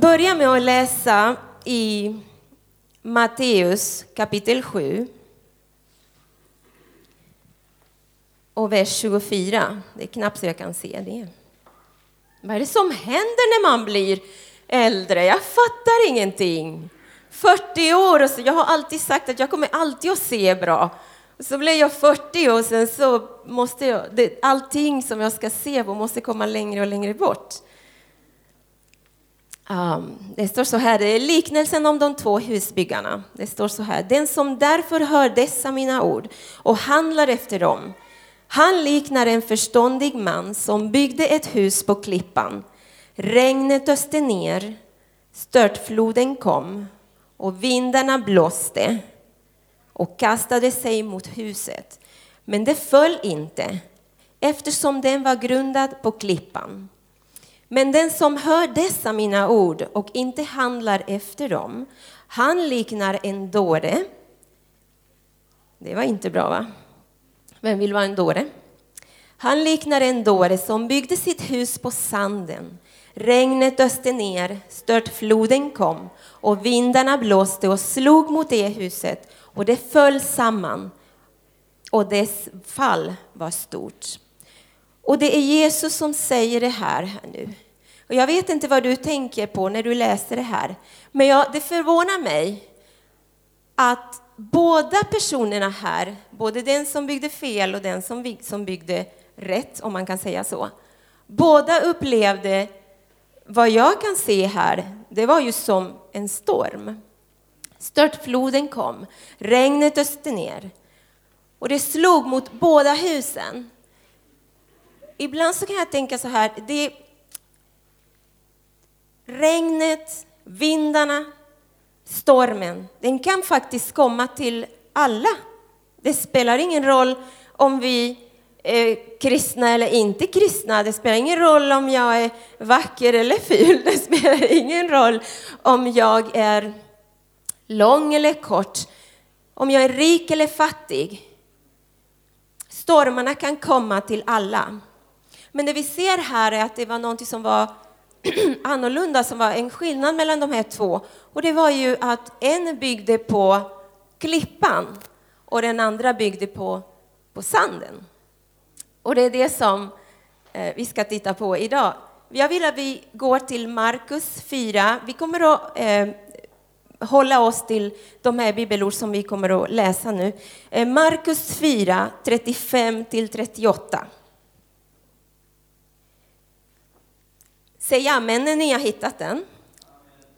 börja med att läsa i Matteus kapitel 7 och vers 24. Det är knappt så jag kan se det. Vad är det som händer när man blir äldre? Jag fattar ingenting. 40 år och så, jag har alltid sagt att jag kommer alltid att se bra. Så blev jag 40 och sen så måste jag, det, allting som jag ska se på måste komma längre och längre bort. Um, det står så här, det är liknelsen om de två husbyggarna. Det står så här, den som därför hör dessa mina ord och handlar efter dem, han liknar en förståndig man som byggde ett hus på klippan. Regnet öste ner, störtfloden kom och vindarna blåste och kastade sig mot huset. Men det föll inte, eftersom den var grundad på klippan. Men den som hör dessa mina ord och inte handlar efter dem, han liknar en dåre. Det var inte bra, va? Vem vill vara en dåre? Han liknar en dåre som byggde sitt hus på sanden. Regnet öste ner, störtfloden kom och vindarna blåste och slog mot det huset och det föll samman och dess fall var stort. Och det är Jesus som säger det här, här nu. Och jag vet inte vad du tänker på när du läser det här, men jag, det förvånar mig att båda personerna här, både den som byggde fel och den som, som byggde rätt, om man kan säga så, båda upplevde vad jag kan se här, det var ju som en storm. Störtfloden kom, regnet öste ner och det slog mot båda husen. Ibland så kan jag tänka så här, det regnet, vindarna, stormen, den kan faktiskt komma till alla. Det spelar ingen roll om vi är kristna eller inte kristna. Det spelar ingen roll om jag är vacker eller ful. Det spelar ingen roll om jag är lång eller kort, om jag är rik eller fattig. Stormarna kan komma till alla. Men det vi ser här är att det var något som var annorlunda, som var en skillnad mellan de här två. Och det var ju att en byggde på klippan och den andra byggde på, på sanden. Och det är det som eh, vi ska titta på idag. Jag vill att vi går till Markus 4. Vi kommer att eh, hålla oss till de här bibelord som vi kommer att läsa nu. Eh, Markus 4, 35 till 38. Säg amen när ni har hittat den.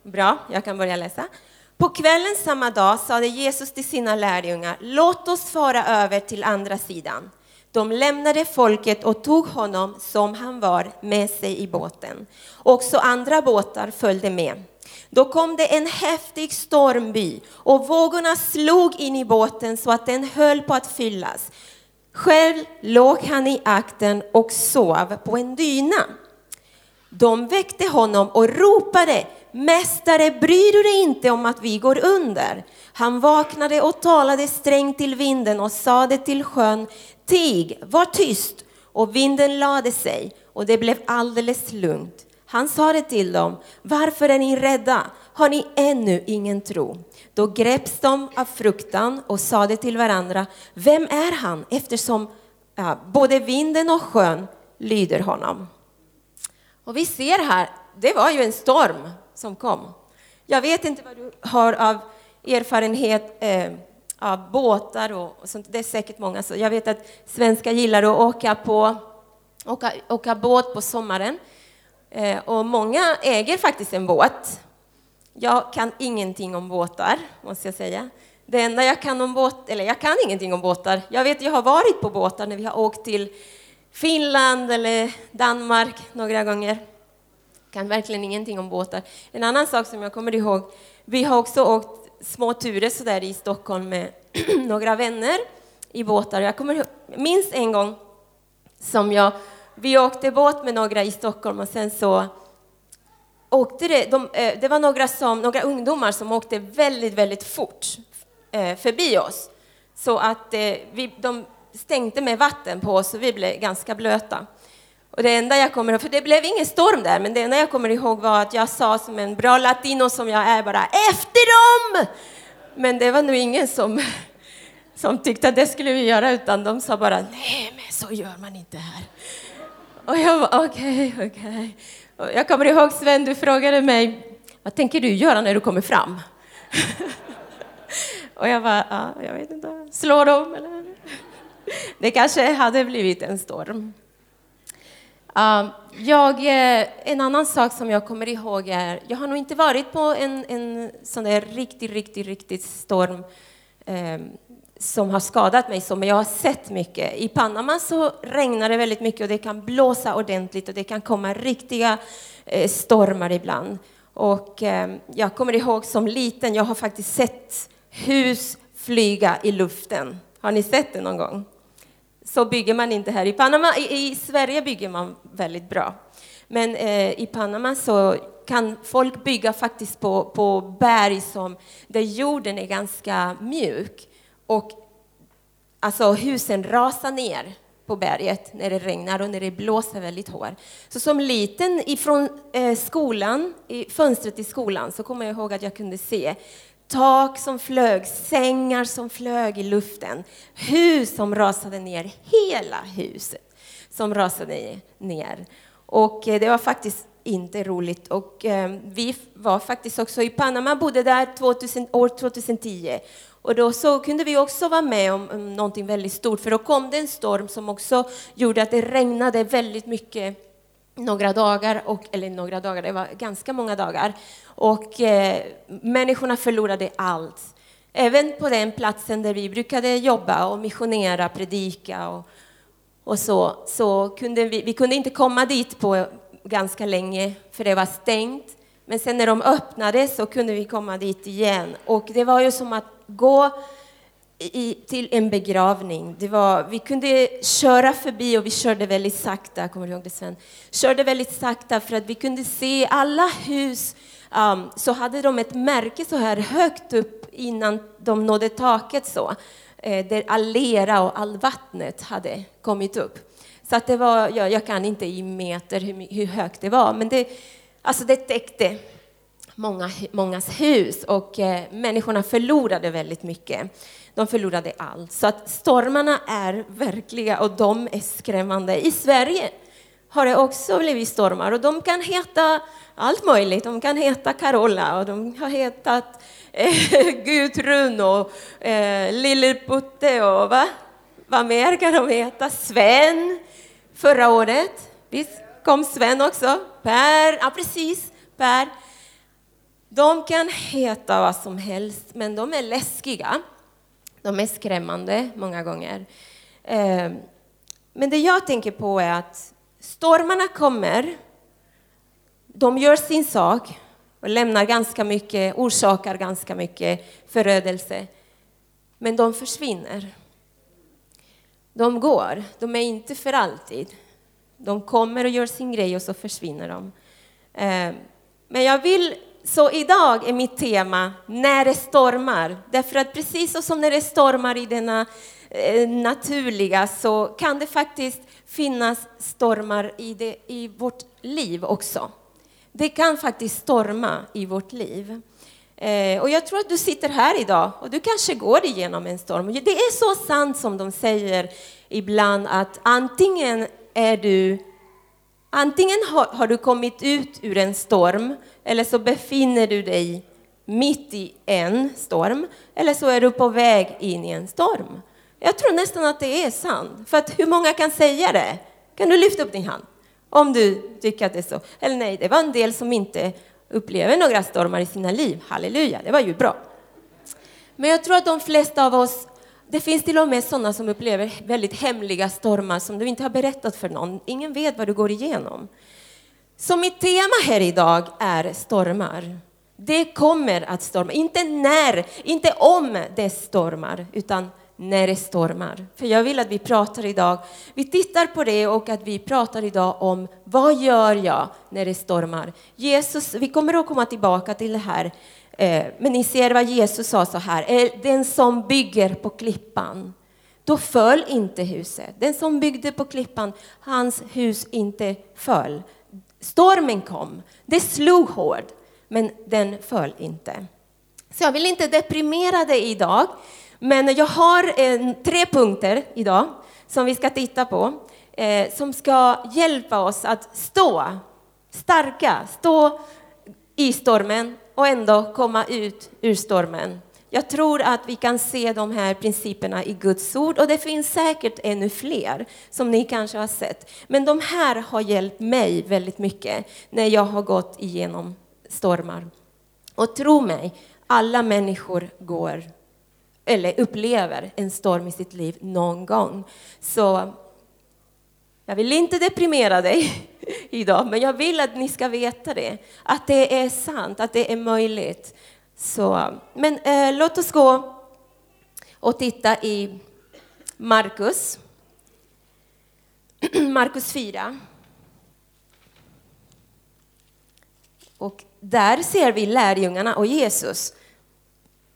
Bra, jag kan börja läsa. På kvällen samma dag sade Jesus till sina lärjungar, låt oss fara över till andra sidan. De lämnade folket och tog honom som han var med sig i båten. Också andra båtar följde med. Då kom det en häftig stormby och vågorna slog in i båten så att den höll på att fyllas. Själv låg han i akten och sov på en dyna. De väckte honom och ropade Mästare, bryr du dig inte om att vi går under? Han vaknade och talade strängt till vinden och sade till sjön Tig, var tyst! Och vinden lade sig och det blev alldeles lugnt. Han sade till dem, varför är ni rädda? Har ni ännu ingen tro? Då greps de av fruktan och sade till varandra, vem är han? Eftersom ja, både vinden och sjön lyder honom. Och vi ser här, det var ju en storm som kom. Jag vet inte vad du har av erfarenhet eh, av båtar och, och, sånt. Det är säkert många. Så jag vet att svenskar gillar att åka, på, åka, åka båt på sommaren. Eh, och många äger faktiskt en båt. Jag kan ingenting om båtar, måste jag säga. Det enda jag kan om båt, eller jag kan ingenting om båtar. Jag vet, jag har varit på båtar när vi har åkt till Finland eller Danmark några gånger. Kan verkligen ingenting om båtar. En annan sak som jag kommer ihåg, vi har också åkt små turer så där i Stockholm med några vänner i båtar. Jag kommer ihåg, minst en gång som jag, vi åkte båt med några i Stockholm och sen så åkte det, de, eh, det var några, som, några ungdomar som åkte väldigt, väldigt fort eh, förbi oss. Så att eh, vi, de stänkte med vatten på oss och vi blev ganska blöta. Och det enda jag kommer ihåg, för det blev ingen storm där, men det enda jag kommer ihåg var att jag sa som en bra latino som jag är bara ”efter dem!” Men det var nog ingen som, som tyckte att det skulle vi göra, utan de sa bara ”nej, men så gör man inte här”. Och jag var okej, okay, okej. Okay. Jag kommer ihåg Sven, du frågade mig ”vad tänker du göra när du kommer fram?” Och jag bara, ja, jag vet inte, slå dem eller? Det kanske hade blivit en storm. Um, jag, eh, en annan sak som jag kommer ihåg är, jag har nog inte varit på en, en sån där riktig, riktig, riktig storm eh, som har skadat mig så, men jag har sett mycket. I Panama så regnar det väldigt mycket och det kan blåsa ordentligt och det kan komma riktiga eh, stormar ibland. Och eh, jag kommer ihåg som liten, jag har faktiskt sett hus flyga i luften. Har ni sett det någon gång? Så bygger man inte här i Panama. I, i Sverige bygger man väldigt bra. Men eh, i Panama så kan folk bygga faktiskt på, på berg som, där jorden är ganska mjuk. Och alltså husen rasar ner på berget när det regnar och när det blåser väldigt hårt. Så som liten ifrån eh, skolan, i fönstret i skolan, så kommer jag ihåg att jag kunde se tak som flög, sängar som flög i luften, hus som rasade ner, hela huset som rasade ner. Och eh, det var faktiskt inte roligt. Och eh, vi var faktiskt också i Panama, bodde där 2000, år 2010. Och då så kunde vi också vara med om, om någonting väldigt stort, för då kom det en storm som också gjorde att det regnade väldigt mycket några dagar, och, eller några dagar, det var ganska många dagar. Och eh, människorna förlorade allt. Även på den platsen där vi brukade jobba och missionera, predika och, och så, så kunde vi, vi kunde inte komma dit på ganska länge, för det var stängt. Men sen när de öppnade så kunde vi komma dit igen. Och det var ju som att gå i, till en begravning. Det var, vi kunde köra förbi och vi körde väldigt sakta, kommer du ihåg det Sven? Körde väldigt sakta för att vi kunde se alla hus. Um, så hade de ett märke så här högt upp innan de nådde taket så, eh, där all lera och all vattnet hade kommit upp. Så att det var, jag, jag kan inte i meter hur, hur högt det var, men det, alltså det täckte många, mångas hus och eh, människorna förlorade väldigt mycket. De förlorade allt. Så att stormarna är verkliga och de är skrämmande. I Sverige har det också blivit stormar och de kan heta allt möjligt. De kan heta Carola och de har hetat eh, Gudrun och eh, Lilleputte och va? vad mer kan de heta? Sven förra året. Visst kom Sven också? Per, ja precis, Per. De kan heta vad som helst, men de är läskiga. De är skrämmande många gånger. Ehm, men det jag tänker på är att stormarna kommer, de gör sin sak och lämnar ganska mycket, orsakar ganska mycket förödelse. Men de försvinner. De går, de är inte för alltid. De kommer och gör sin grej och så försvinner de. Ehm, men jag vill så idag är mitt tema när det stormar. Därför att precis som när det stormar i denna eh, naturliga så kan det faktiskt finnas stormar i, det, i vårt liv också. Det kan faktiskt storma i vårt liv. Eh, och jag tror att du sitter här idag och du kanske går igenom en storm. Det är så sant som de säger ibland att antingen är du Antingen har, har, du kommit ut ur en storm eller så befinner du dig mitt i en storm eller så är du på väg in i en storm. Jag tror nästan att det är sant. För att hur många kan säga det? Kan du lyfta upp din hand? Om du tycker att det är så. Eller nej, det var en del som inte upplever några stormar i sina liv. Halleluja, det var ju bra. Men jag tror att de flesta av oss det finns till och med sådana som upplever väldigt hemliga stormar som du inte har berättat för någon. Ingen vet vad du går igenom. Så mitt tema här idag är stormar. Det kommer att storma, inte när, inte om det stormar, utan när det stormar. För jag vill att vi pratar idag, vi tittar på det och att vi pratar idag om vad gör jag när det stormar? Jesus, vi kommer att komma tillbaka till det här, Eh, men ni ser vad Jesus sa så här, eh, den som bygger på klippan, då föll inte huset. Den som byggde på klippan, hans hus inte föll. Stormen kom, det slog hårt, men den föll inte. Så jag vill inte deprimera dig idag, men jag har eh, tre punkter idag som vi ska titta på, eh, som ska hjälpa oss att stå starka, stå i stormen och ändå komma ut ur stormen. Jag tror att vi kan se de här principerna i Guds ord och det finns säkert ännu fler som ni kanske har sett. Men de här har hjälpt mig väldigt mycket när jag har gått igenom stormar. Och tro mig, alla människor går eller upplever en storm i sitt liv någon gång. Så jag vill inte deprimera dig idag, men jag vill att ni ska veta det. Att det är sant, att det är möjligt. Så, men eh, låt oss gå och titta i Markus. Markus 4. Och där ser vi lärjungarna och Jesus.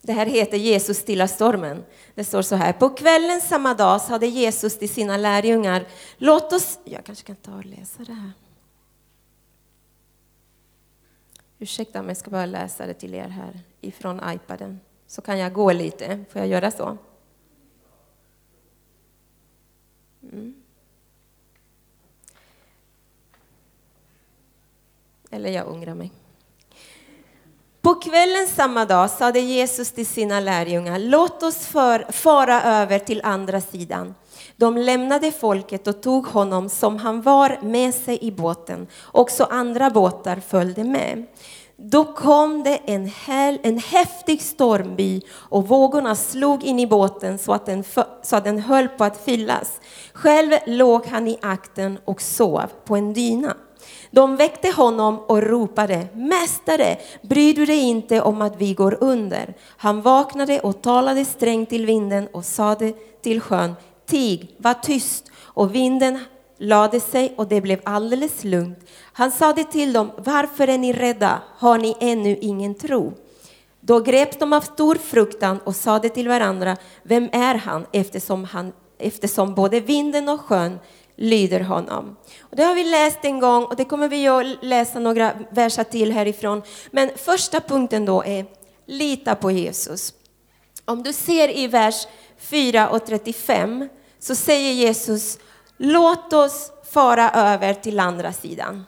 Det här heter Jesus stilla stormen. Det står så här. På kvällen samma dag sade Jesus till sina lärjungar, låt oss... Jag kanske kan ta och läsa det här. Ursäkta om jag ska bara läsa det till er här ifrån iPaden. Så kan jag gå lite. Får jag göra så? Mm. Eller jag ångrar mig. På kvällen samma dag sade Jesus till sina lärjungar, låt oss för, fara över till andra sidan. De lämnade folket och tog honom som han var med sig i båten. Också andra båtar följde med. Då kom det en, häl, en häftig stormby och vågorna slog in i båten så att, den, så att den höll på att fyllas. Själv låg han i akten och sov på en dyna. De väckte honom och ropade, Mästare, bryr du dig inte om att vi går under? Han vaknade och talade strängt till vinden och sade till sjön, Tig, var tyst. Och vinden lade sig och det blev alldeles lugnt. Han sade till dem, varför är ni rädda? Har ni ännu ingen tro? Då greps de av stor fruktan och sade till varandra, vem är han eftersom, han, eftersom både vinden och sjön lyder honom. Och det har vi läst en gång och det kommer vi att läsa några verser till härifrån. Men första punkten då är lita på Jesus. Om du ser i vers 4 och 35 så säger Jesus låt oss fara över till andra sidan.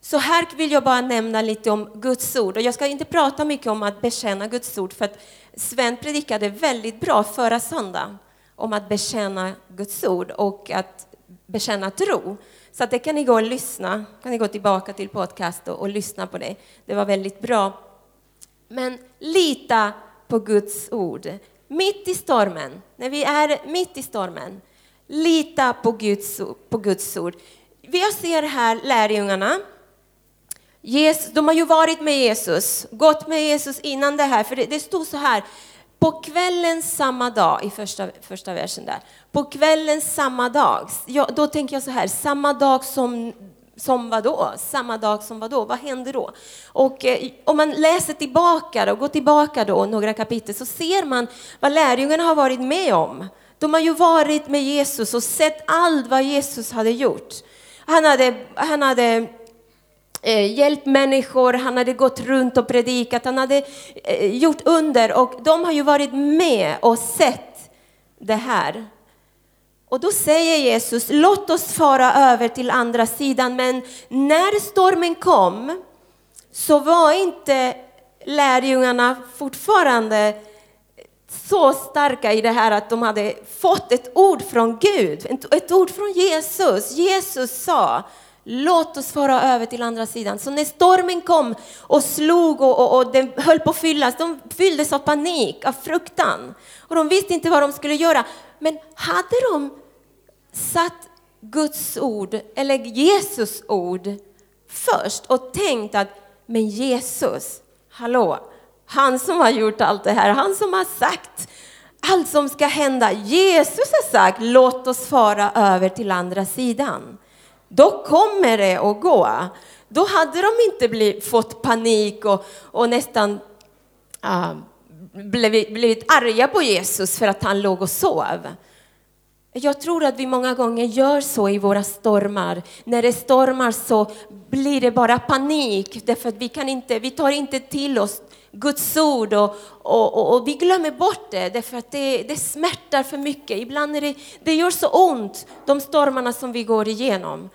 Så här vill jag bara nämna lite om Guds ord. Och jag ska inte prata mycket om att bekänna Guds ord, för att Sven predikade väldigt bra förra söndagen om att bekänna Guds ord och att bekänna tro. Så att det kan ni gå och lyssna, kan ni gå tillbaka till podcast och, och lyssna på det. Det var väldigt bra. Men lita på Guds ord. Mitt i stormen, när vi är mitt i stormen, lita på Guds, på Guds ord. Vi ser här lärjungarna. Jesus, de har ju varit med Jesus, gått med Jesus innan det här, för det, det stod så här, på kvällen samma dag, i första, första versen där. På kvällen samma dag. Ja, då tänker jag så här, samma dag som som vad då? Samma dag som vad då? Vad händer då? Och eh, om man läser tillbaka då, går tillbaka då några kapitel så ser man vad lärjungarna har varit med om. De har ju varit med Jesus och sett allt vad Jesus hade gjort. Han hade, han hade eh, hjälpt människor, han hade gått runt och predikat, han hade eh, gjort under och de har ju varit med och sett det här. Och då säger Jesus, låt oss fara över till andra sidan. Men när stormen kom så var inte lärjungarna fortfarande så starka i det här att de hade fått ett ord från Gud, ett ord från Jesus. Jesus sa, låt oss fara över till andra sidan. Så när stormen kom och slog och, och, och den höll på att fyllas, de fylldes av panik, av fruktan. Och de visste inte vad de skulle göra. Men hade de satt Guds ord, eller Jesus ord, först och tänkt att men Jesus, hallå, han som har gjort allt det här, han som har sagt allt som ska hända. Jesus har sagt låt oss fara över till andra sidan. Då kommer det att gå. Då hade de inte blivit, fått panik och, och nästan uh, blivit, blivit arga på Jesus för att han låg och sov. Jag tror att vi många gånger gör så i våra stormar. När det stormar så blir det bara panik därför att vi, kan inte, vi tar inte till oss Guds ord och, och, och, och vi glömmer bort det därför att det, det smärtar för mycket. Ibland är det, det gör så ont, de stormarna som vi går igenom.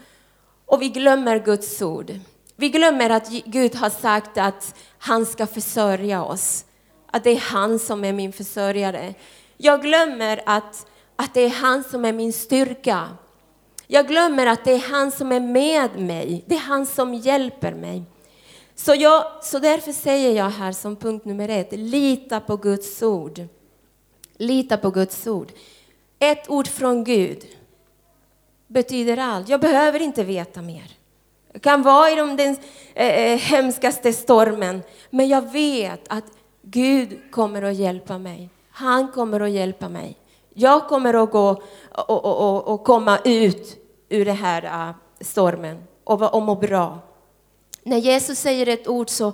Och vi glömmer Guds ord. Vi glömmer att Gud har sagt att han ska försörja oss. Att det är han som är min försörjare. Jag glömmer att, att det är han som är min styrka. Jag glömmer att det är han som är med mig. Det är han som hjälper mig. Så, jag, så därför säger jag här som punkt nummer ett, lita på Guds ord. Lita på Guds ord. Ett ord från Gud betyder allt. Jag behöver inte veta mer. Jag kan vara i den eh, eh, hemskaste stormen, men jag vet att Gud kommer att hjälpa mig. Han kommer att hjälpa mig. Jag kommer att gå och, och, och, och komma ut ur den här uh, stormen och, och må bra. När Jesus säger ett ord så,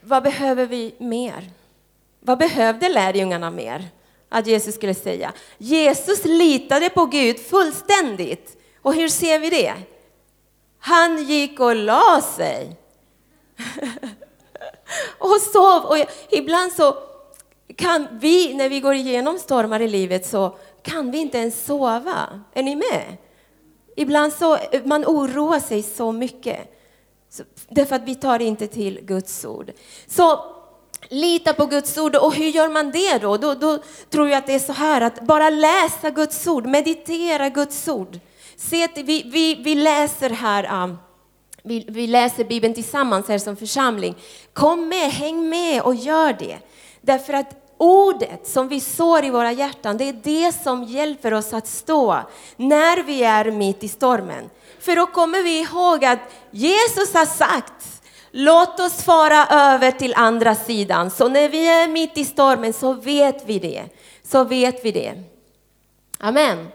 vad behöver vi mer? Vad behövde lärjungarna mer? Att Jesus skulle säga. Jesus litade på Gud fullständigt. Och hur ser vi det? Han gick och la sig. och sov. Och ibland så kan vi, när vi går igenom stormar i livet, så kan vi inte ens sova. Är ni med? Ibland så man oroar sig så mycket. Så, därför att vi tar inte till Guds ord. Så lita på Guds ord. Och hur gör man det då? Då, då tror jag att det är så här att bara läsa Guds ord, meditera Guds ord. Se att vi, vi, vi läser här, um, vi, vi läser Bibeln tillsammans här som församling. Kom med, häng med och gör det. Därför att ordet som vi sår i våra hjärtan, det är det som hjälper oss att stå när vi är mitt i stormen. För då kommer vi ihåg att Jesus har sagt, låt oss fara över till andra sidan. Så när vi är mitt i stormen så vet vi det. Så vet vi det. Amen.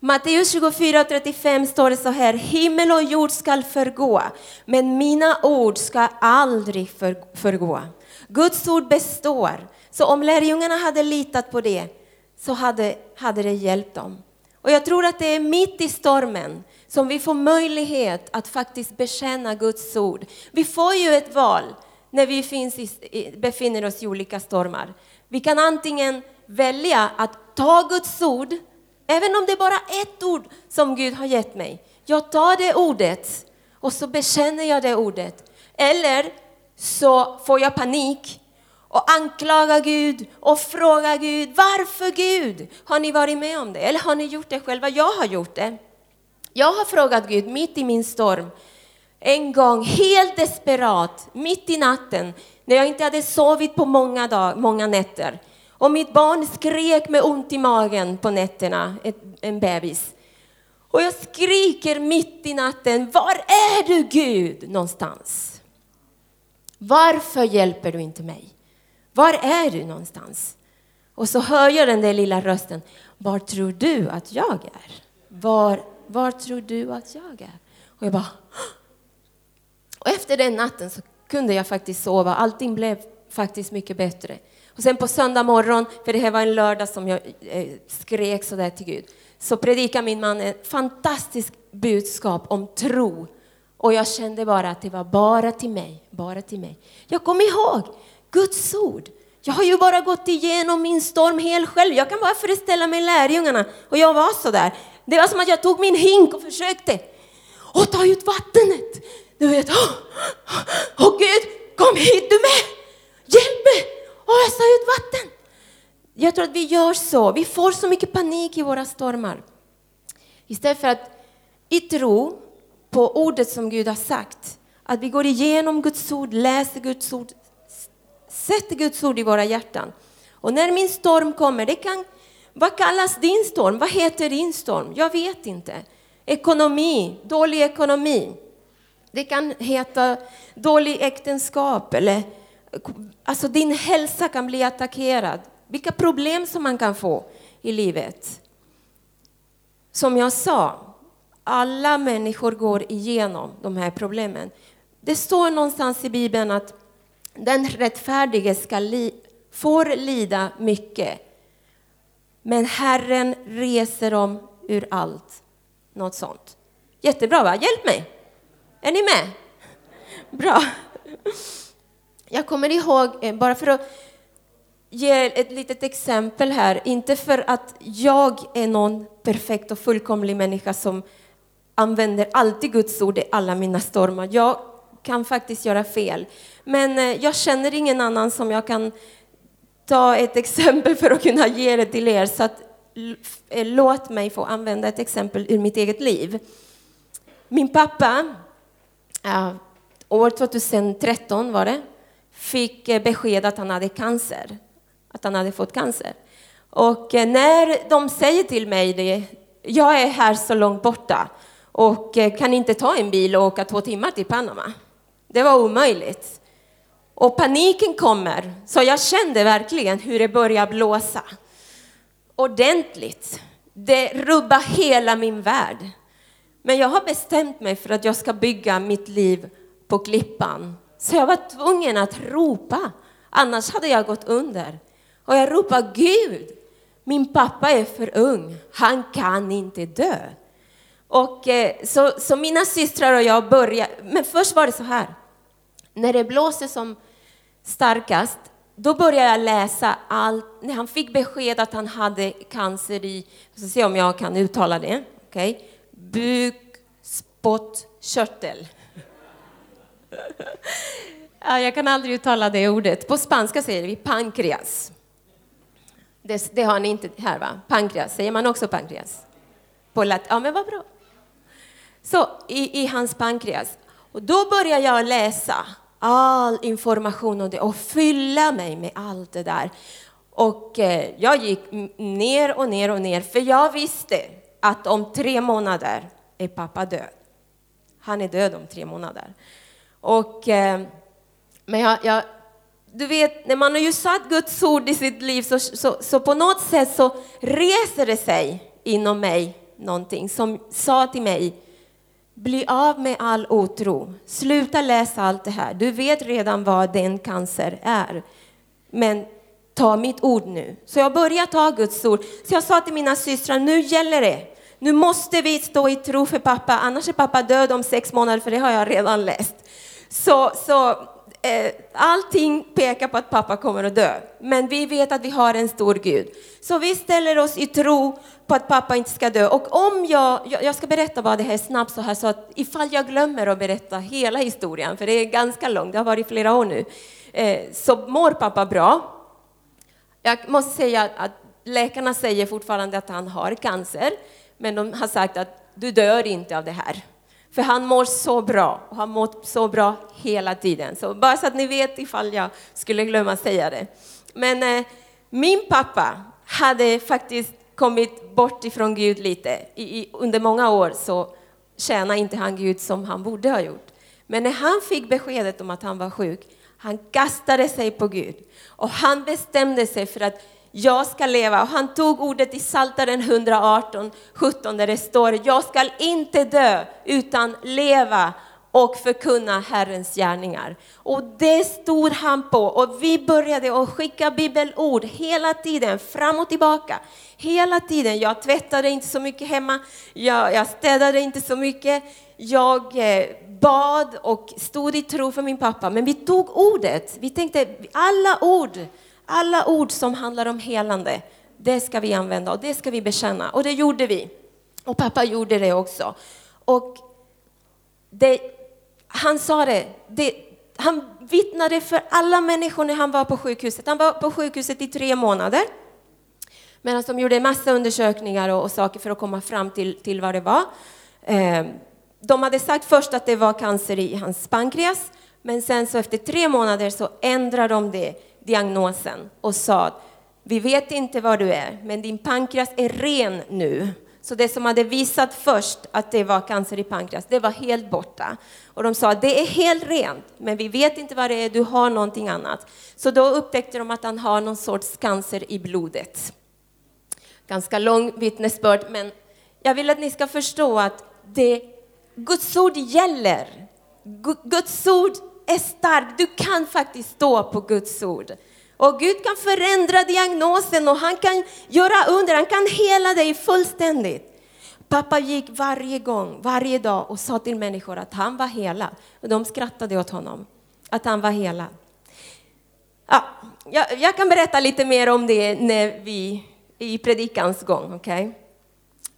Matteus 24 och 35 står det så här, himmel och jord skall förgå, men mina ord ska aldrig för, förgå. Guds ord består. Så om lärjungarna hade litat på det så hade, hade det hjälpt dem. Och jag tror att det är mitt i stormen som vi får möjlighet att faktiskt bekänna Guds ord. Vi får ju ett val när vi finns i, befinner oss i olika stormar. Vi kan antingen välja att ta Guds ord, även om det är bara ett ord som Gud har gett mig. Jag tar det ordet och så bekänner jag det ordet. Eller så får jag panik och anklagar Gud och frågar Gud, varför Gud? Har ni varit med om det? Eller har ni gjort det själva? Jag har gjort det. Jag har frågat Gud mitt i min storm, en gång helt desperat, mitt i natten, när jag inte hade sovit på många, dag, många nätter. Och mitt barn skrek med ont i magen på nätterna, ett, en bebis. Och jag skriker mitt i natten, var är du Gud någonstans? Varför hjälper du inte mig? Var är du någonstans? Och så hör jag den där lilla rösten. Var tror du att jag är? Var, var tror du att jag är? Och jag bara... Och efter den natten så kunde jag faktiskt sova. Allting blev faktiskt mycket bättre. Och sen på söndag morgon, för det här var en lördag som jag eh, skrek så där till Gud, så predikade min man ett fantastiskt budskap om tro. Och jag kände bara att det var bara till mig, bara till mig. Jag kom ihåg Guds ord. Jag har ju bara gått igenom min storm helt själv. Jag kan bara föreställa mig lärjungarna. Och jag var så där. Det var som att jag tog min hink och försökte och ta ut vattnet. Du vet, åh, åh Gud, kom hit du med! Hjälp mig att ösa ut vatten. Jag tror att vi gör så. Vi får så mycket panik i våra stormar. Istället för att i tro på ordet som Gud har sagt, att vi går igenom Guds ord, läser Guds ord, Sätt Guds ord i våra hjärtan. Och när min storm kommer, det kan, vad kallas din storm? Vad heter din storm? Jag vet inte. Ekonomi, dålig ekonomi. Det kan heta dålig äktenskap eller alltså din hälsa kan bli attackerad. Vilka problem som man kan få i livet. Som jag sa, alla människor går igenom de här problemen. Det står någonstans i Bibeln att den rättfärdige ska li, får lida mycket. Men Herren reser dem ur allt. Något sånt. Jättebra, va? Hjälp mig! Är ni med? Bra. Jag kommer ihåg, eh, bara för att ge ett litet exempel här, inte för att jag är någon perfekt och fullkomlig människa som använder alltid Guds ord i alla mina stormar. Jag kan faktiskt göra fel. Men eh, jag känner ingen annan som jag kan ta ett exempel för att kunna ge det till er. Så att, eh, låt mig få använda ett exempel ur mitt eget liv. Min pappa, år 2013 var det, fick eh, besked att han hade cancer. Att han hade fått cancer. Och när de säger till mig det, jag är här så långt borta och kan inte ta en bil och åka två timmar till Panama. Det var omöjligt. Och paniken kommer, så jag kände verkligen hur det började blåsa. Ordentligt. Det rubbar hela min värld. Men jag har bestämt mig för att jag ska bygga mitt liv på klippan. Så jag var tvungen att ropa, annars hade jag gått under. Och jag ropade Gud, min pappa är för ung, han kan inte dö. Och eh, så, så mina systrar och jag började, men först var det så här. När det blåser som starkast, då började jag läsa allt. När han fick besked att han hade cancer i, ska se om jag kan uttala det, okej? Okay. Bukspottkörtel. jag kan aldrig uttala det ordet. På spanska säger vi pankreas. Det, det har ni inte här, va? Pankreas, säger man också pankreas? På lat ja, men vad bra. Så i, i hans pankreas. Och då började jag läsa all information om det och fylla mig med allt det där. Och eh, jag gick ner och ner och ner, för jag visste att om tre månader är pappa död. Han är död om tre månader. Och, eh, men jag, jag, du vet, när man har ju satt Guds ord i sitt liv så, så, så på något sätt så reser det sig inom mig någonting som sa till mig, bli av med all otro. Sluta läsa allt det här. Du vet redan vad den cancer är. Men ta mitt ord nu. Så jag började ta Guds ord. Så jag sa till mina systrar, nu gäller det. Nu måste vi stå i tro för pappa, annars är pappa död om sex månader, för det har jag redan läst. Så, så Eh, allting pekar på att pappa kommer att dö. Men vi vet att vi har en stor Gud. Så vi ställer oss i tro på att pappa inte ska dö. Och om jag, jag ska berätta bara det här snabbt så här så att ifall jag glömmer att berätta hela historien, för det är ganska långt, det har varit flera år nu, eh, så mår pappa bra. Jag måste säga att läkarna säger fortfarande att han har cancer, men de har sagt att du dör inte av det här. För han mår så bra och har mått så bra hela tiden. Så bara så att ni vet ifall jag skulle glömma säga det. Men eh, min pappa hade faktiskt kommit bort ifrån Gud lite. I, i, under många år så tjänade inte han Gud som han borde ha gjort. Men när han fick beskedet om att han var sjuk, han kastade sig på Gud. Och han bestämde sig för att jag ska leva. Och han tog ordet i Psaltaren 118, 17 där det står, jag ska inte dö utan leva och förkunna Herrens gärningar. Och det stod han på och vi började att skicka bibelord hela tiden, fram och tillbaka. Hela tiden. Jag tvättade inte så mycket hemma, jag, jag städade inte så mycket. Jag eh, bad och stod i tro för min pappa. Men vi tog ordet. Vi tänkte alla ord, alla ord som handlar om helande, det ska vi använda och det ska vi bekänna. Och det gjorde vi. Och pappa gjorde det också. Och det, han sa det, det, han vittnade för alla människor när han var på sjukhuset. Han var på sjukhuset i tre månader. Medan de gjorde en massa undersökningar och, och, saker för att komma fram till, till vad det var. Eh, de hade sagt först att det var cancer i hans pankreas, men sen så efter tre månader så ändrade de det, diagnosen och sa vi vet inte vad du är, men din pankreas är ren nu. Så det som hade visat först att det var cancer i pankreas, det var helt borta. Och de sa det är helt rent, men vi vet inte vad det är, du har någonting annat. Så då upptäckte de att han har någon sorts cancer i blodet. Ganska lång vittnesbörd, men jag vill att ni ska förstå att det, Guds ord gäller. Guds ord är stark. Du kan faktiskt stå på Guds ord. Och Gud kan förändra diagnosen och han kan göra under, han kan hela dig fullständigt. Pappa gick varje gång, varje dag och sa till människor att han var helad. Och de skrattade åt honom, att han var helad. Ja, jag, jag kan berätta lite mer om det när vi, i predikans gång. Okay?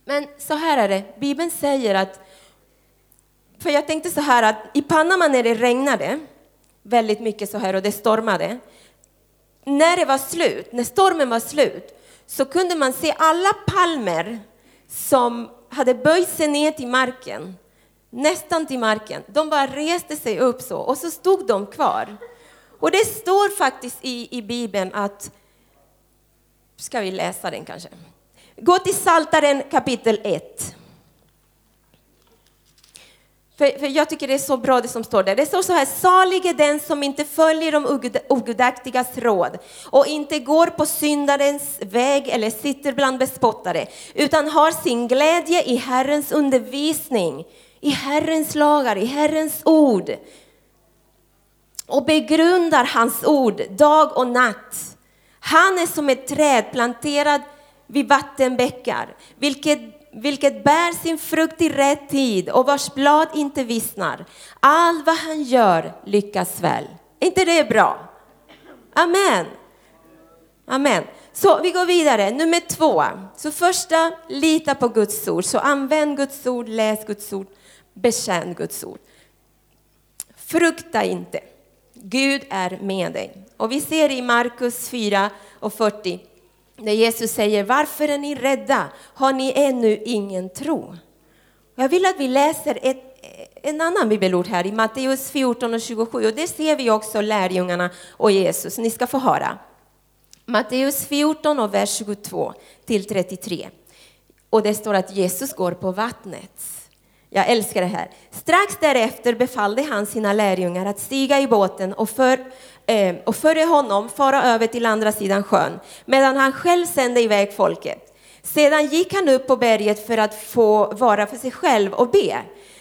Men så här är det, Bibeln säger att, för jag tänkte så här att i Panama när det regnade väldigt mycket så här och det stormade, när det var slut, när stormen var slut, så kunde man se alla palmer som hade böjt sig ner till marken, nästan till marken. De bara reste sig upp så och så stod de kvar. Och det står faktiskt i, i Bibeln att, ska vi läsa den kanske? Gå till Saltaren kapitel 1. För, för, jag tycker det är så bra det som står där. Det står så här, salig är den som inte följer de ogudaktigas råd och inte går på syndarens väg eller sitter bland bespottare, utan har sin glädje i Herrens undervisning, i Herrens lagar, i Herrens ord och begrundar hans ord dag och natt. Han är som ett träd planterat vid vattenbäckar, vilket vilket bär sin frukt i rätt tid och vars blad inte vissnar. Allt vad han gör lyckas väl. Är inte det bra? Amen. Amen. Så vi går vidare. Nummer två. Så första, lita på Guds ord. Så använd Guds ord, läs Guds ord, bekänn Guds ord. Frukta inte. Gud är med dig. Och vi ser i Markus 4 och 40 när Jesus säger, varför är ni rädda? Har ni ännu ingen tro? Jag vill att vi läser ett, en annan bibelord här i Matteus 14 och 27 och det ser vi också lärjungarna och Jesus. Ni ska få höra. Matteus 14 och vers 22 till 33. Och det står att Jesus går på vattnet. Jag älskar det här. Strax därefter befallde han sina lärjungar att stiga i båten och, för, Eh, och före honom fara över till andra sidan sjön, medan han själv sände iväg folket. Sedan gick han upp på berget för att få vara för sig själv och be.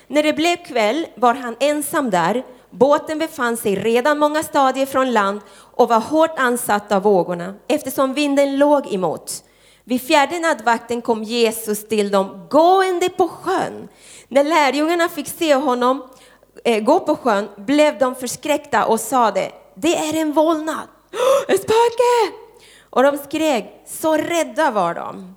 När det blev kväll var han ensam där. Båten befann sig redan många stadier från land och var hårt ansatt av vågorna eftersom vinden låg emot. Vid fjärde nattvakten kom Jesus till dem gående på sjön. När lärjungarna fick se honom eh, gå på sjön blev de förskräckta och sade, det är en vålnad, ett spöke! Och de skrek, så rädda var de.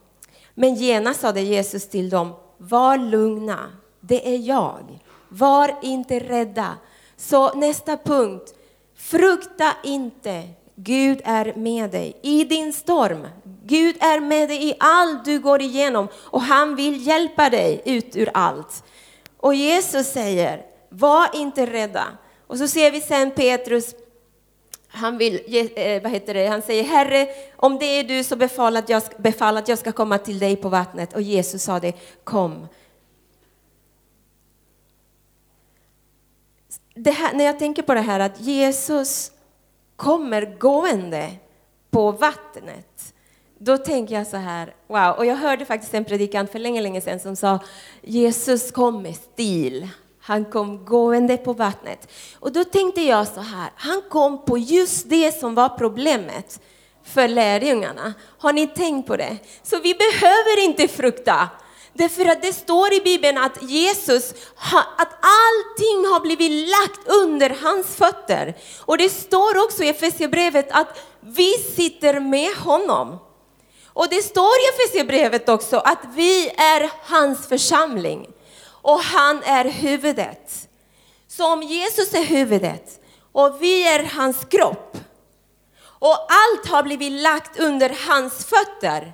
Men genast sade Jesus till dem, var lugna, det är jag. Var inte rädda. Så nästa punkt, frukta inte, Gud är med dig i din storm. Gud är med dig i allt du går igenom och han vill hjälpa dig ut ur allt. Och Jesus säger, var inte rädda. Och så ser vi sen Petrus, han, vill, eh, vad heter det? han säger, Herre, om det är du så befall att, jag, befall att jag ska komma till dig på vattnet. Och Jesus sa det, kom. Det här, när jag tänker på det här att Jesus kommer gående på vattnet, då tänker jag så här, wow, och jag hörde faktiskt en predikant för länge, länge sedan som sa Jesus kom med stil. Han kom gående på vattnet. Och då tänkte jag så här, han kom på just det som var problemet för lärjungarna. Har ni tänkt på det? Så vi behöver inte frukta. Därför att det står i Bibeln att Jesus, att allting har blivit lagt under hans fötter. Och det står också i Efesierbrevet att vi sitter med honom. Och det står i Efesierbrevet också att vi är hans församling och han är huvudet. Så om Jesus är huvudet och vi är hans kropp och allt har blivit lagt under hans fötter,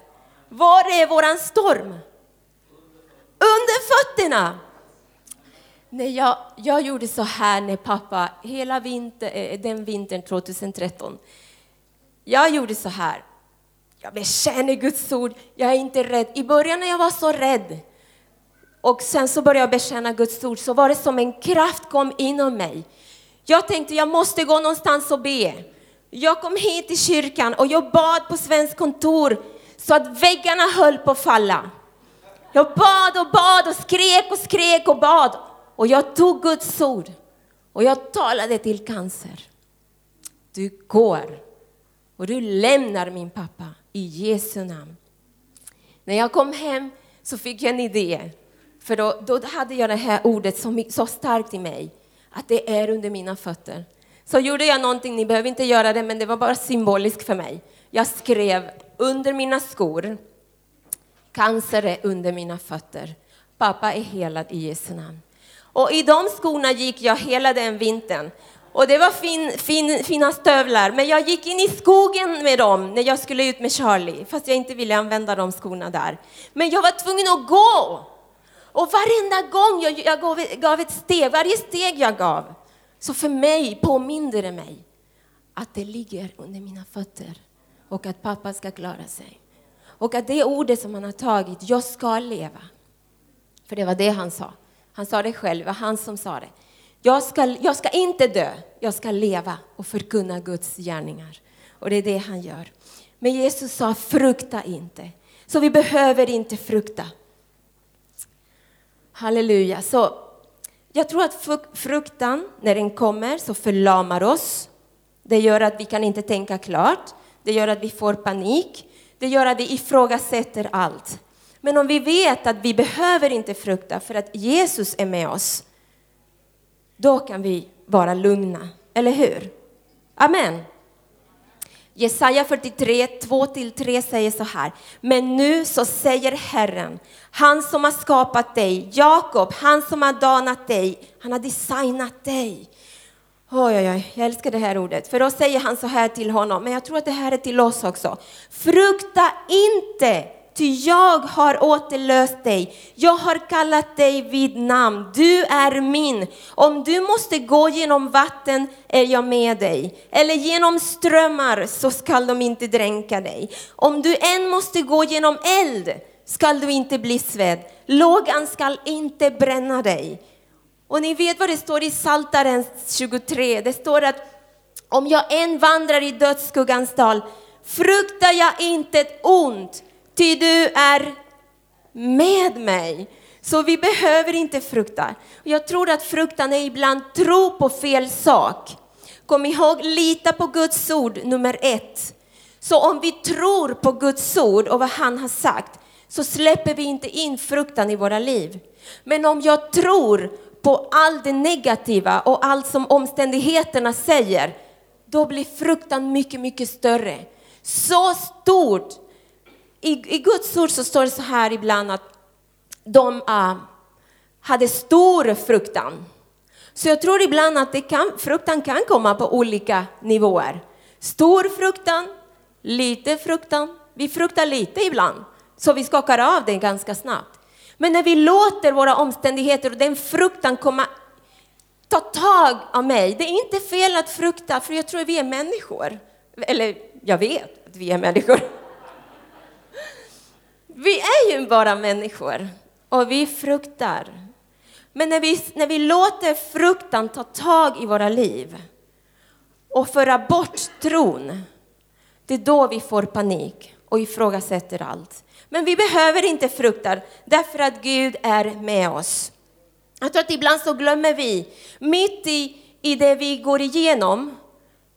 var är våran storm? Under fötterna! När jag, jag gjorde så här när pappa, hela vinter, eh, den vintern 2013, jag gjorde så här. Jag bekänner Guds ord, jag är inte rädd. I början när jag var så rädd och sen så började jag bekänna Guds ord så var det som en kraft kom inom mig. Jag tänkte jag måste gå någonstans och be. Jag kom hit till kyrkan och jag bad på Svenskt kontor så att väggarna höll på att falla. Jag bad och bad och skrek och skrek och bad. Och jag tog Guds ord och jag talade till cancer. Du går och du lämnar min pappa i Jesu namn. När jag kom hem så fick jag en idé. För då, då hade jag det här ordet så, så starkt i mig, att det är under mina fötter. Så gjorde jag någonting, ni behöver inte göra det, men det var bara symboliskt för mig. Jag skrev under mina skor, cancer är under mina fötter. Pappa är helad i Jesu namn. Och i de skorna gick jag hela den vintern. Och det var fin, fin, fina stövlar, men jag gick in i skogen med dem när jag skulle ut med Charlie, fast jag inte ville använda de skorna där. Men jag var tvungen att gå! Och varenda gång jag, jag gav, gav ett steg, varje steg jag gav, så för mig påminde det mig att det ligger under mina fötter och att pappa ska klara sig. Och att det ordet som han har tagit, jag ska leva. För det var det han sa. Han sa det själv, det var han som sa det. Jag ska, jag ska inte dö, jag ska leva och förkunna Guds gärningar. Och det är det han gör. Men Jesus sa, frukta inte. Så vi behöver inte frukta. Halleluja. Så jag tror att fruktan, när den kommer, så förlamar oss. Det gör att vi kan inte tänka klart. Det gör att vi får panik. Det gör att vi ifrågasätter allt. Men om vi vet att vi behöver inte frukta för att Jesus är med oss, då kan vi vara lugna, eller hur? Amen. Jesaja 43, 2-3 säger så här. Men nu så säger Herren, han som har skapat dig, Jakob, han som har danat dig, han har designat dig. Oj, oj, oj, jag älskar det här ordet. För då säger han så här till honom, men jag tror att det här är till oss också. Frukta inte, Ty jag har återlöst dig, jag har kallat dig vid namn, du är min. Om du måste gå genom vatten är jag med dig, eller genom strömmar så skall de inte dränka dig. Om du än måste gå genom eld skall du inte bli svedd, lågan skall inte bränna dig. Och ni vet vad det står i Psaltaren 23, det står att om jag än vandrar i dödsskuggans dal fruktar jag inte ett ont, ty du är med mig. Så vi behöver inte frukta. Jag tror att fruktan är ibland tro på fel sak. Kom ihåg, lita på Guds ord, nummer ett. Så om vi tror på Guds ord och vad han har sagt, så släpper vi inte in fruktan i våra liv. Men om jag tror på allt det negativa och allt som omständigheterna säger, då blir fruktan mycket, mycket större. Så stort i, i Guds ord så står det så här ibland att de uh, hade stor fruktan. Så jag tror ibland att det kan, fruktan kan komma på olika nivåer. Stor fruktan, lite fruktan. Vi fruktar lite ibland, så vi skakar av det ganska snabbt. Men när vi låter våra omständigheter och den fruktan komma, ta tag av mig. Det är inte fel att frukta, för jag tror att vi är människor. Eller jag vet att vi är människor. Vi är ju bara människor och vi fruktar. Men när vi, när vi låter fruktan ta tag i våra liv och föra bort tron, det är då vi får panik och ifrågasätter allt. Men vi behöver inte frukta därför att Gud är med oss. Jag tror att ibland så glömmer vi, mitt i, i det vi går igenom,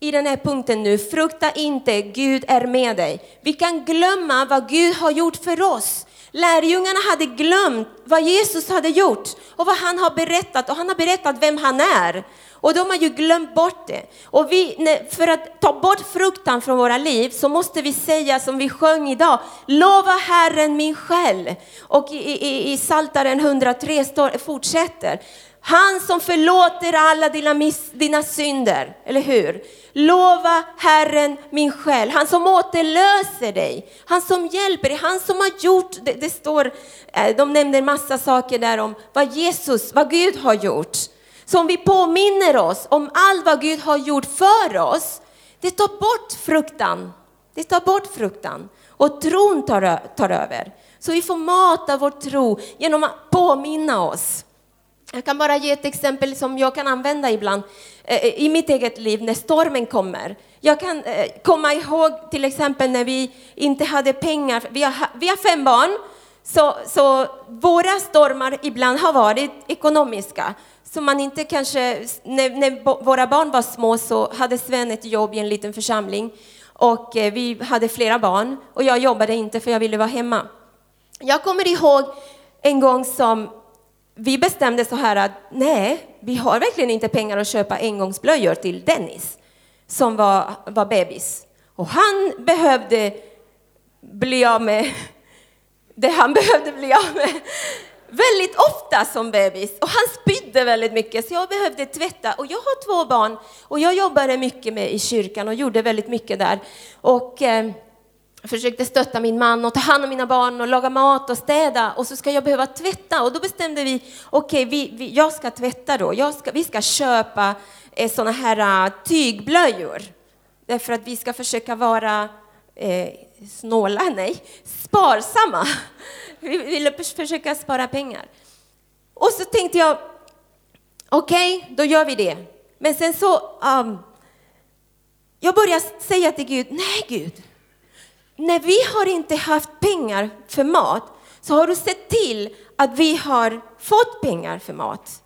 i den här punkten nu, frukta inte, Gud är med dig. Vi kan glömma vad Gud har gjort för oss. Lärjungarna hade glömt vad Jesus hade gjort och vad han har berättat och han har berättat vem han är. Och de har ju glömt bort det. Och vi, för att ta bort fruktan från våra liv så måste vi säga som vi sjöng idag, lova Herren min själ. Och i, i, i Saltaren 103 står, fortsätter, han som förlåter alla dina, miss, dina synder, eller hur? Lova Herren min själ, han som återlöser dig, han som hjälper dig, han som har gjort, det, det står, eh, de nämner massa saker där om vad Jesus, vad Gud har gjort. Så om vi påminner oss om allt vad Gud har gjort för oss, det tar bort fruktan. Det tar bort fruktan. och tron tar, tar över. Så vi får mata vår tro genom att påminna oss. Jag kan bara ge ett exempel som jag kan använda ibland eh, eh, i mitt eget liv när stormen kommer. Jag kan eh, komma ihåg till exempel när vi inte hade pengar. Vi har, vi har fem barn, så, så våra stormar ibland har varit ekonomiska. Så man inte kanske, när, när våra barn var små så hade Sven ett jobb i en liten församling och vi hade flera barn och jag jobbade inte för jag ville vara hemma. Jag kommer ihåg en gång som vi bestämde så här att nej, vi har verkligen inte pengar att köpa engångsblöjor till Dennis som var, var bebis. Och han behövde bli av med det han behövde bli av med väldigt ofta som bebis. Och han spydde väldigt mycket så jag behövde tvätta. Och jag har två barn och jag jobbade mycket med i kyrkan och gjorde väldigt mycket där. Och eh, försökte stötta min man och ta hand om mina barn och laga mat och städa och så ska jag behöva tvätta och då bestämde vi, okej, vi, vi, jag ska tvätta då, jag ska, vi ska köpa eh, sådana här uh, tygblöjor. Därför att vi ska försöka vara eh, snåla, nej, sparsamma. Vi ville försöka spara pengar. Och så tänkte jag, okej, då gör vi det. Men sen så, um, jag började säga till Gud, nej Gud, när vi har inte haft pengar för mat så har du sett till att vi har fått pengar för mat.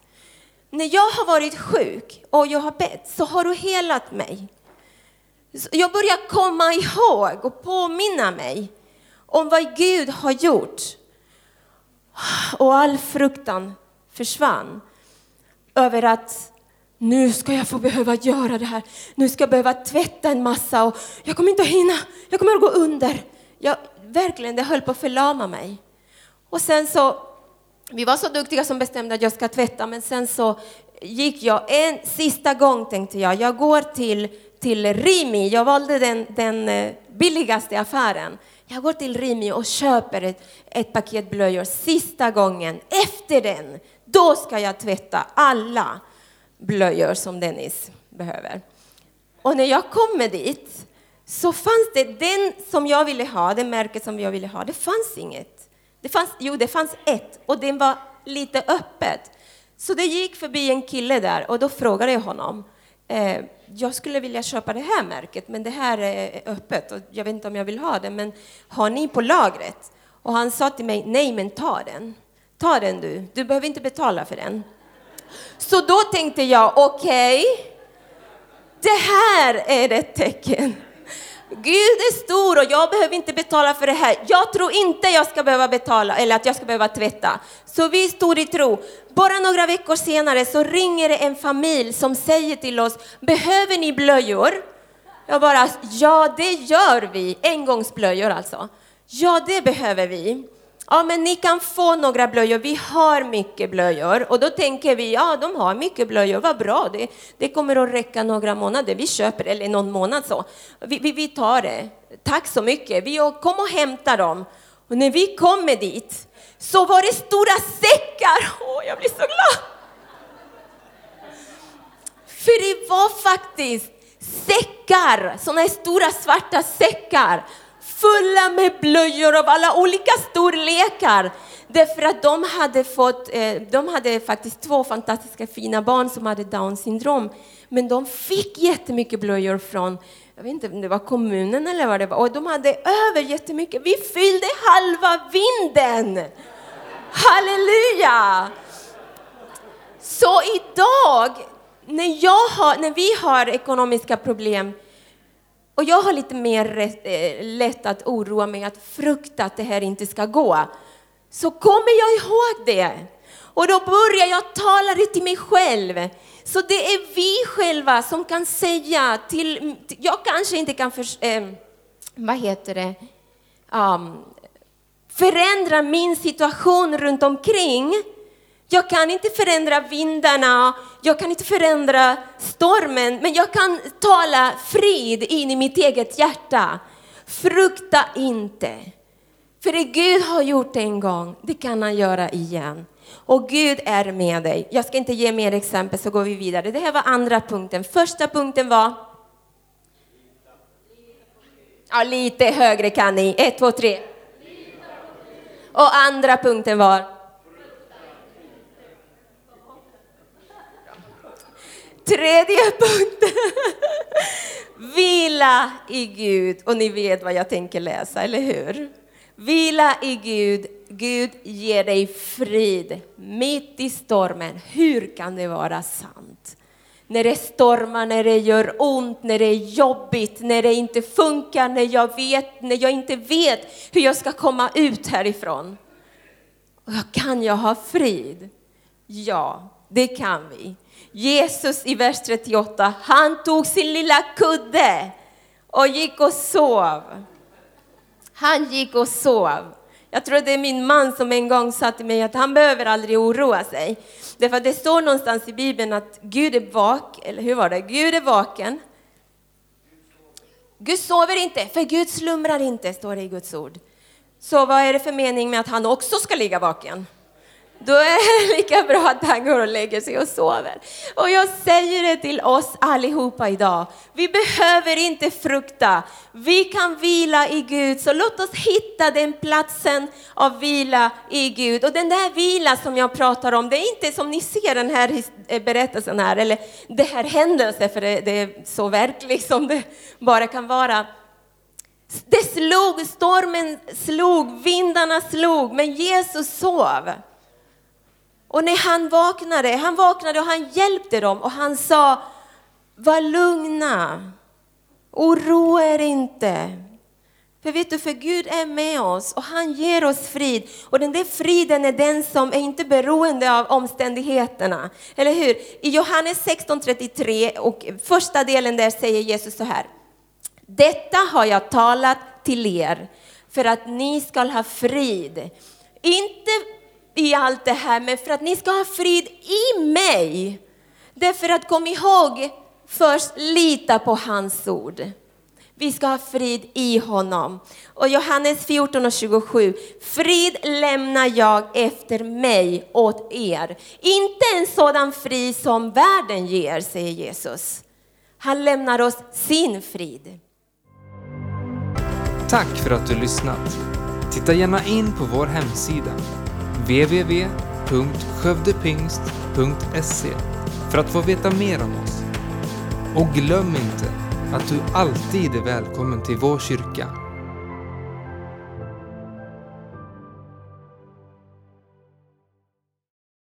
När jag har varit sjuk och jag har bett så har du helat mig. Så Jag börjar komma ihåg och påminna mig om vad Gud har gjort. Och all fruktan försvann över att nu ska jag få behöva göra det här. Nu ska jag behöva tvätta en massa och jag kommer inte att hinna. Jag kommer att gå under. Jag, verkligen, det höll på att förlama mig. Och sen så, vi var så duktiga som bestämde att jag ska tvätta, men sen så gick jag en sista gång tänkte jag, jag går till, till Rimi. Jag valde den, den eh, billigaste affären. Jag går till Rimi och köper ett, ett paket blöjor sista gången. Efter den, då ska jag tvätta alla blöjor som Dennis behöver. Och när jag kommer dit så fanns det den som jag ville ha, det märket som jag ville ha, det fanns inget. Det fanns, jo, det fanns ett och den var lite öppet. Så det gick förbi en kille där och då frågade jag honom. Eh, jag skulle vilja köpa det här märket, men det här är öppet och jag vet inte om jag vill ha det, men har ni på lagret? Och han sa till mig, nej men ta den. Ta den du, du behöver inte betala för den. Så då tänkte jag, okej, det här är ett tecken. Gud är stor och jag behöver inte betala för det här. Jag tror inte jag ska behöva betala eller att jag ska behöva tvätta. Så vi stod i tro. Bara några veckor senare så ringer det en familj som säger till oss, behöver ni blöjor? Jag bara, ja det gör vi. Engångsblöjor alltså. Ja, det behöver vi. Ja, men ni kan få några blöjor. Vi har mycket blöjor. Och då tänker vi, ja, de har mycket blöjor. Vad bra, det, det kommer att räcka några månader. Vi köper, eller någon månad så. Vi, vi, vi tar det. Tack så mycket. Vi kom och hämta dem. Och när vi kommer dit så var det stora säckar. Åh, jag blir så glad. För det var faktiskt säckar, sådana här stora svarta säckar fulla med blöjor av alla olika storlekar. Därför att de hade fått, eh, de hade faktiskt två fantastiska fina barn som hade down syndrom. Men de fick jättemycket blöjor från, jag vet inte om det var kommunen eller vad det var, och de hade över jättemycket. Vi fyllde halva vinden! Halleluja! Så idag, när, jag har, när vi har ekonomiska problem och jag har lite mer rätt, eh, lätt att oroa mig, att frukta att det här inte ska gå, så kommer jag ihåg det. Och då börjar jag tala det till mig själv. Så det är vi själva som kan säga till, jag kanske inte kan, för, eh, vad heter det, um, förändra min situation runt omkring. Jag kan inte förändra vindarna, jag kan inte förändra stormen, men jag kan tala frid in i mitt eget hjärta. Frukta inte. För det Gud har gjort en gång, det kan han göra igen. Och Gud är med dig. Jag ska inte ge mer exempel så går vi vidare. Det här var andra punkten. Första punkten var Ja, lite högre kan ni. Ett, två, tre. Och andra punkten var? Tredje punkten. Vila i Gud. Och ni vet vad jag tänker läsa, eller hur? Vila i Gud. Gud ger dig frid mitt i stormen. Hur kan det vara sant? När det stormar, när det gör ont, när det är jobbigt, när det inte funkar, när jag, vet, när jag inte vet hur jag ska komma ut härifrån. Kan jag ha frid? Ja, det kan vi. Jesus i vers 38, han tog sin lilla kudde och gick och sov. Han gick och sov. Jag tror det är min man som en gång sa till mig att han behöver aldrig oroa sig. Därför att det står någonstans i Bibeln att Gud är vaken, eller hur var det? Gud är vaken. Gud sover inte, för Gud slumrar inte, står det i Guds ord. Så vad är det för mening med att han också ska ligga vaken? Då är det lika bra att han går och lägger sig och sover. Och jag säger det till oss allihopa idag. Vi behöver inte frukta. Vi kan vila i Gud. Så låt oss hitta den platsen av vila i Gud. Och den där vila som jag pratar om, det är inte som ni ser den här eh, berättelsen här, eller det här händelsen, för det, det är så verkligt som det bara kan vara. Det slog, stormen slog, vindarna slog, men Jesus sov. Och när han vaknade, han vaknade och han hjälpte dem och han sa, var lugna, oroa er inte. För vet du, för Gud är med oss och han ger oss frid. Och den där friden är den som är inte beroende av omständigheterna. Eller hur? I Johannes 16.33 och första delen där säger Jesus så här. Detta har jag talat till er för att ni skall ha frid. Inte i allt det här, men för att ni ska ha frid i mig. Därför att kom ihåg, först lita på hans ord. Vi ska ha frid i honom. Och Johannes 14 och 27. Frid lämnar jag efter mig åt er. Inte en sådan frid som världen ger, säger Jesus. Han lämnar oss sin frid. Tack för att du lyssnat. Titta gärna in på vår hemsida www.skövdepingst.se för att få veta mer om oss. Och glöm inte att du alltid är välkommen till vår kyrka